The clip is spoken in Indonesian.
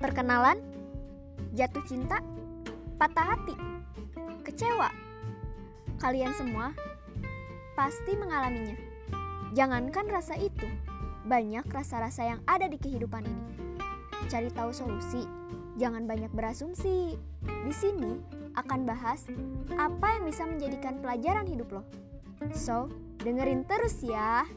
Perkenalan, jatuh cinta, patah hati, kecewa. Kalian semua pasti mengalaminya. Jangankan rasa itu, banyak rasa-rasa yang ada di kehidupan ini. Cari tahu solusi, jangan banyak berasumsi. Di sini akan bahas apa yang bisa menjadikan pelajaran hidup lo. So, dengerin terus ya.